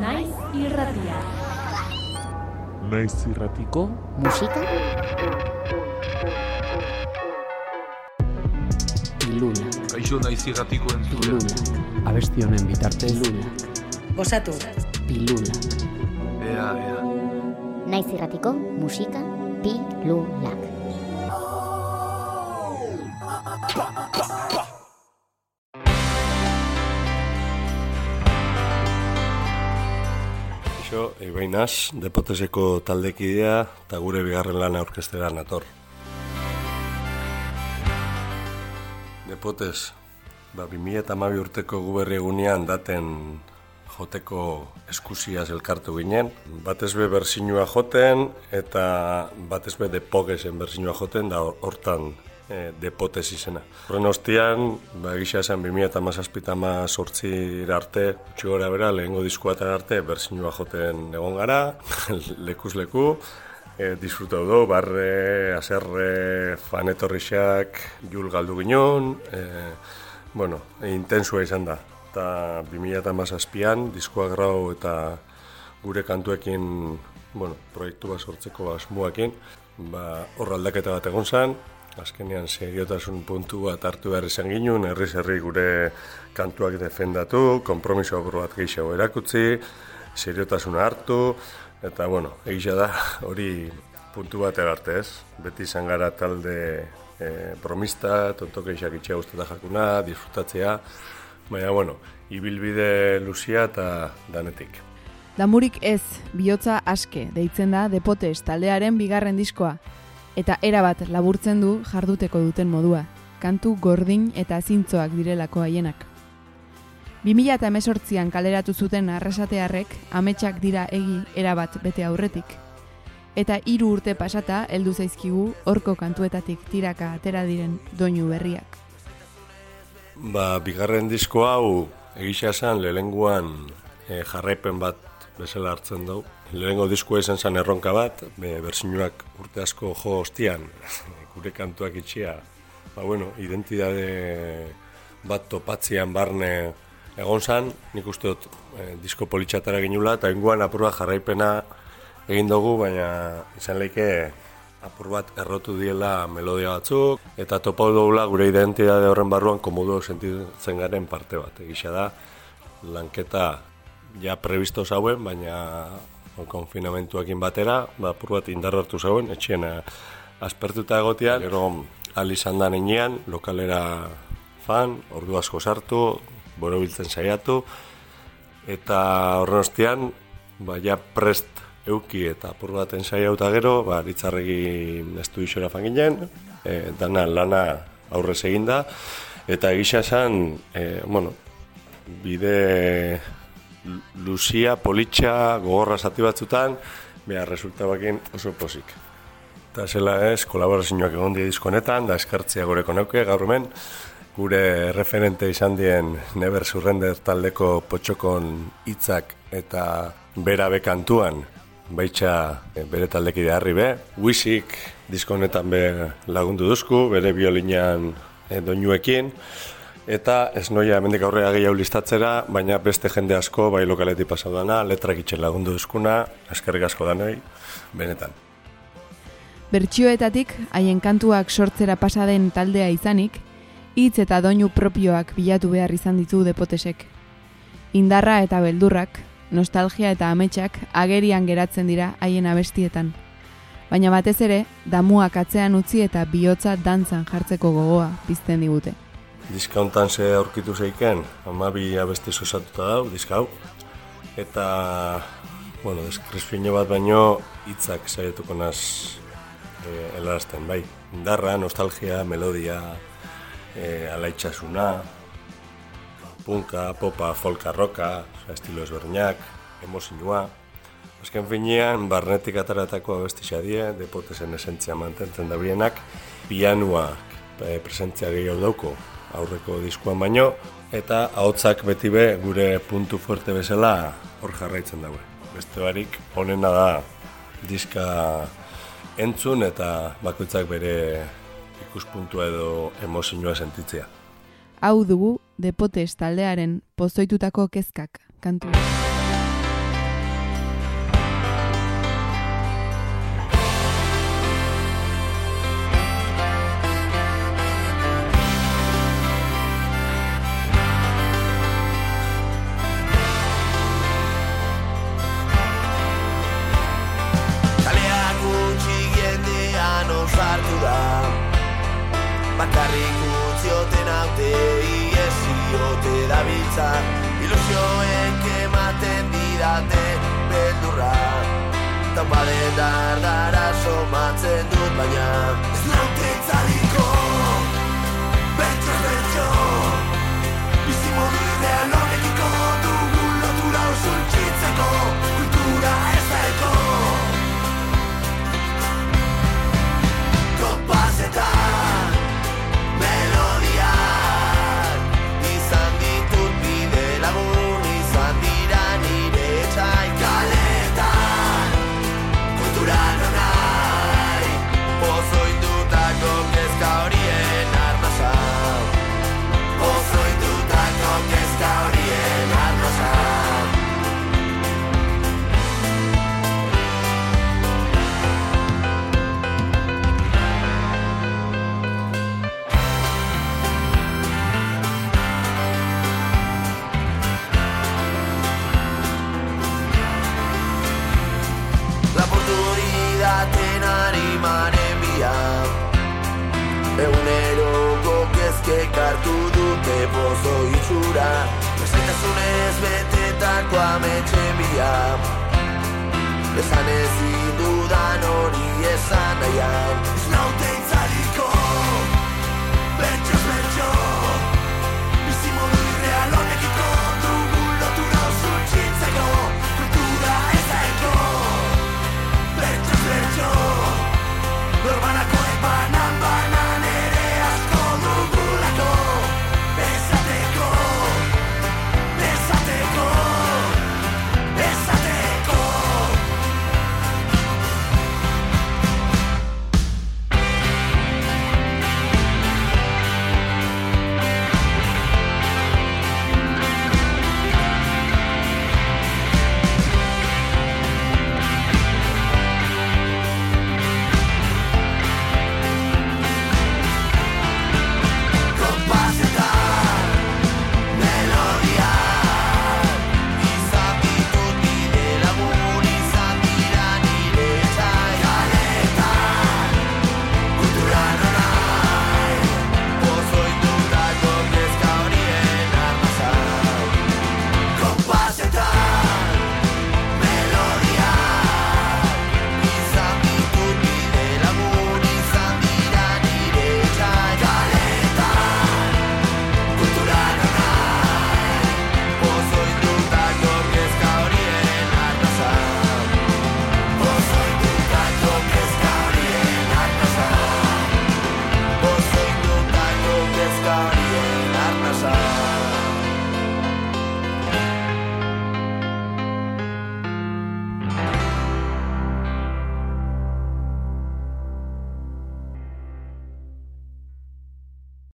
Naiz irratia. Naiz irratiko musika pilula Kaixo naiz irratiko entzule. pilula abesti honen bitartez pilula Gozatu. pilula Ea, ea. naiz irratiko musika pilulak Ixo, Ibainaz, depoteseko taldekidea eta gure bigarren lan aurkestera nator. Depotes, ba, 2008 urteko guberri egunean daten joteko eskusiaz elkartu ginen. Batez be bersinua joten eta batez be depogesen bersinua joten da hor- hortan e, depotes izena. Horren ostian, ba, egisa esan 2008 sortzi arte, txugora bera, lehengo diskuatan arte, bersinua joten egon gara, lekuz leku, e, disfrutau du, barre, aserre, fanetorrixak, jul galdu ginen, e, bueno, e, intensua izan da. Eta 2008an, diskoa grau eta gure kantuekin, bueno, proiektu bat sortzeko asmoakin, ba, hor aldaketa bat egon zen, azkenean seriotasun puntu bat hartu behar izan ginen, herriz herri gure kantuak defendatu, kompromiso bat gehiago erakutsi, seriotasuna hartu, eta bueno, egia da, hori puntu bat arte ez, beti izan gara talde e, bromista, tontoke isak itxea guztetan jakuna, disfrutatzea, baina bueno, ibilbide luzia eta danetik. Damurik ez, bihotza aske, deitzen da Depotes taldearen bigarren diskoa, eta erabat laburtzen du jarduteko duten modua, kantu gordin eta zintzoak direlako haienak. 2018an kaleratu zuten arrasatearrek ametsak dira egi erabat bete aurretik. Eta hiru urte pasata heldu zaizkigu horko kantuetatik tiraka atera diren doinu berriak. Ba, bigarren disko hau egisa esan lehenguan e, jarraipen bat bezala hartzen dugu. Lehengo diskoa izan zen erronka bat, be, bersinuak urte asko jo ostian, gure kantuak itxia. Ba, bueno, identidade bat topatzean barne egon zen, nik uste dut e, disko politxatara ginula, eta inguan apurua jarraipena egin dugu, baina izan leike apur bat errotu diela melodia batzuk, eta topau dugula gure identitate horren barruan komodo sentitzen garen parte bat. Egisa da, lanketa ja prebisto zauen, baina konfinamentuakin batera, ba, apur bat indar hartu zauen, etxien eh, aspertuta egotean, gero al izan da nenean, lokalera fan, ordu asko sartu, borobiltzen saiatu, eta horren ostean, ba, ja prest euki eta apur baten saia eta gero, ba, ditzarregi estudizora fan ginen, e, dana lana aurrez eginda, eta egisa esan, e, bueno, bide luzia, politxa, gogorra zati batzutan, beha resultabakin oso posik. Eta zela ez, kolaborazioak egon die disko honetan, da eskartzea goreko neuke, gaur hemen, gure referente izan dien Never Surrender taldeko potxokon hitzak eta bera bekantuan, baitxa eh, bere taldekide harri be. Wisik disko honetan be lagundu duzku, bere biolinean e, doinuekin, eta ez noia hemendik aurrera gehiago listatzera, baina beste jende asko, bai lokaleti pasau dana, letrak itxen lagundu duzkuna, eskerrik asko danoi, benetan. Bertsioetatik, haien kantuak sortzera pasa den taldea izanik, hitz eta doinu propioak bilatu behar izan ditu depotesek. Indarra eta beldurrak, nostalgia eta ametsak agerian geratzen dira haien abestietan. Baina batez ere, damuak atzean utzi eta bihotza dantzan jartzeko gogoa pizten digute. Diska hontan ze aurkitu zeiken, amabi abesti osatuta dau, diska hau. Eta, bueno, deskrespino bat baino hitzak saiatuko naz e, helarazten, bai. Indarra, nostalgia, melodia, e, alaitxasuna, punka, popa, folka, roka, estilo ezberdinak, emozinua. Azken finean, barnetik ataratako abesti xadie, depotesen esentzia mantentzen dabienak, pianua e, presentzia gehiago dauko aurreko diskuan baino, eta ahotsak beti be gure puntu fuerte bezala hor jarraitzen daue. Beste barik, honena da diska entzun eta bakoitzak bere ikuspuntua edo emozioa sentitzea. Hau dugu Depotes taldearen pozoitutako kezkak kantu. bizitza Ilusioek ematen didate beldurra. Tamparen dardara somatzen dut baina. Ez naute itzali Gaurko ametxe Esan ez dudan hori esan nahian. Ez